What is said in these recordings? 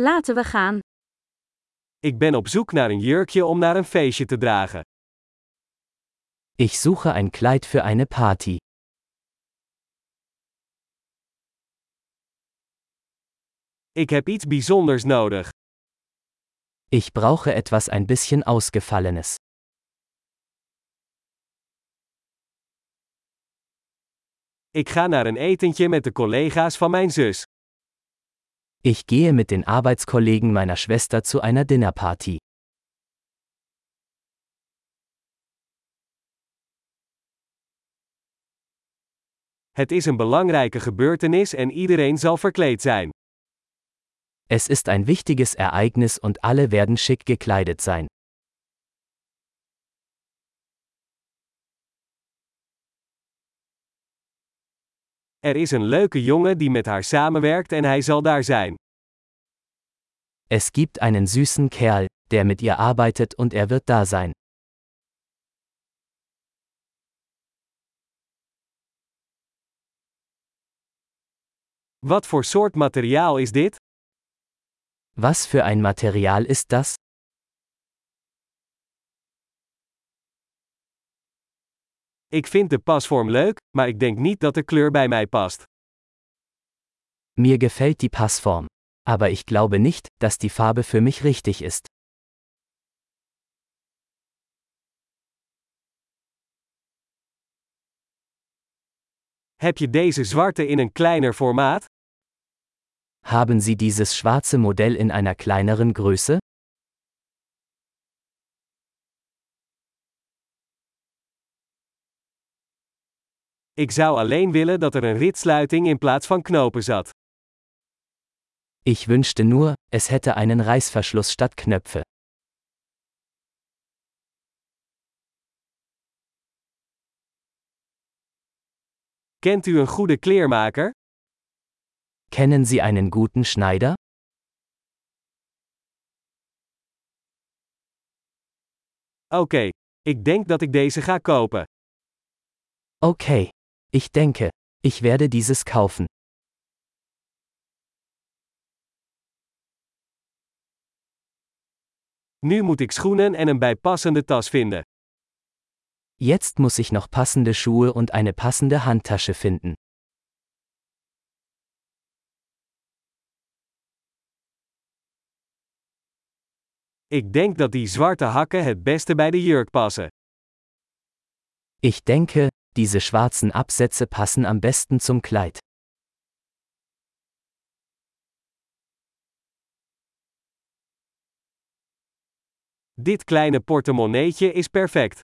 Laten we gaan. Ik ben op zoek naar een jurkje om naar een feestje te dragen. Ich suche ein Kleid für eine Party. Ik heb iets bijzonders nodig. Ich brauche etwas ein bisschen Ausgefallenes. Ik ga naar een etentje met de collega's van mijn zus. Ich gehe mit den Arbeitskollegen meiner Schwester zu einer Dinnerparty. Het is een belangrijke gebeurtenis en iedereen zal verkleed zijn. Es ist ein wichtiges Ereignis und alle werden schick gekleidet sein. Er is een leuke jongen die met haar samenwerkt en hij zal daar zijn. Es gibt einen süßen Kerl, der mit ihr arbeitet und er wird da sein. Wat voor soort materiaal is dit? Was für ein Material ist das? Ik vind de pasvorm leuk, maar ik denk niet dat de kleur bij mij past. Mir gefällt die Passform. Aber ich glaube nicht, dass die Farbe für mich richtig ist. Heb je deze zwarte in een kleiner formaat? Haben Sie dieses schwarze Modell in einer kleineren Größe? Ik zou alleen willen dat er een ritsluiting in plaats van knopen zat. Ich wünschte nur, es hätte einen Reißverschluss statt Knöpfe. Kent u een goede kleermaker? Kennen Sie einen guten Schneider? Oké, ik denk dat ik deze ga kopen. Okay. Ich denke, ich werde dieses kaufen. Nu moet ik schoenen en een bijpassende tas vinden. Jetzt muss ich noch passende Schuhe und eine passende Handtasche finden. Ik denk dat die zwarte hakken het beste bij de jurk passen. Ich denke, diese schwarzen Absätze passen am besten zum Kleid. Dit kleine portemonneetje is perfect.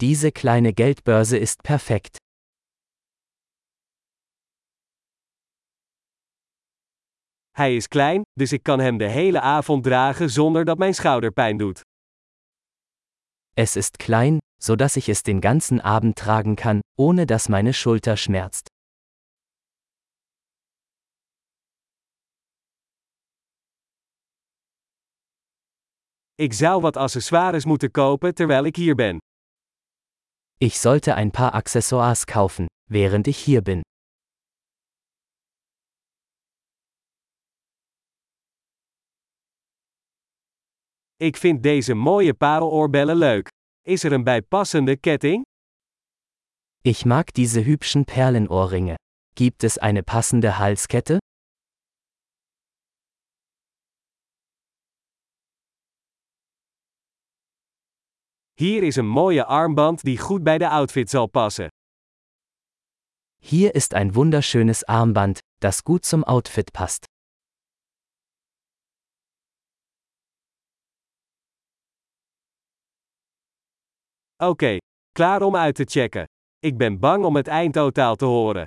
Diese kleine Geldbörse ist perfekt. Hij is klein, dus ik kan hem de hele avond dragen zonder dat mijn schouder pijn doet. Es ist klein, so dass ich es den ganzen Abend tragen kann, ohne dass meine Schulter schmerzt. Ik zou wat accessoires moeten kopen terwijl ik hier ben. Ich sollte ein paar Accessoires kaufen, während ich hier bin. Ik vind deze mooie pareloorbellen leuk. Is er een bijpassende ketting? Ich mag diese hübschen Perlenohrringe. Gibt es eine passende Halskette? Hier is een mooie armband die goed bij de outfit zal passen. Hier ist ein wunderschönes Armband, das gut zum Outfit passt. Oké, klaar om uit te checken. Ik ben bang om het eindtotaal te horen.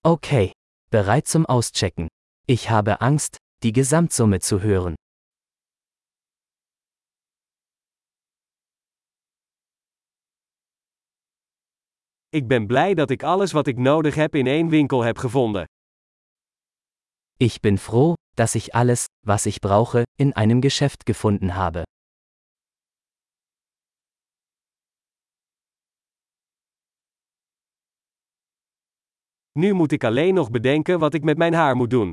Okay, bereit zum Auschecken. Ich habe Angst, die Gesamtsumme zu hören. Ik ben blij dat ik alles wat ik nodig heb in één winkel heb gevonden. Ich bin froh, dass ich alles, was ich brauche, in einem Geschäft gefunden habe. Nu moet ik alleen nog bedenken wat ik met mijn haar moet doen.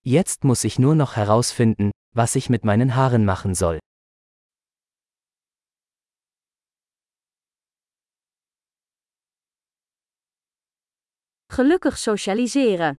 Jetzt muss ich nur noch herausfinden, was ich mit meinen Haaren machen soll. Gelukkig socialiseren.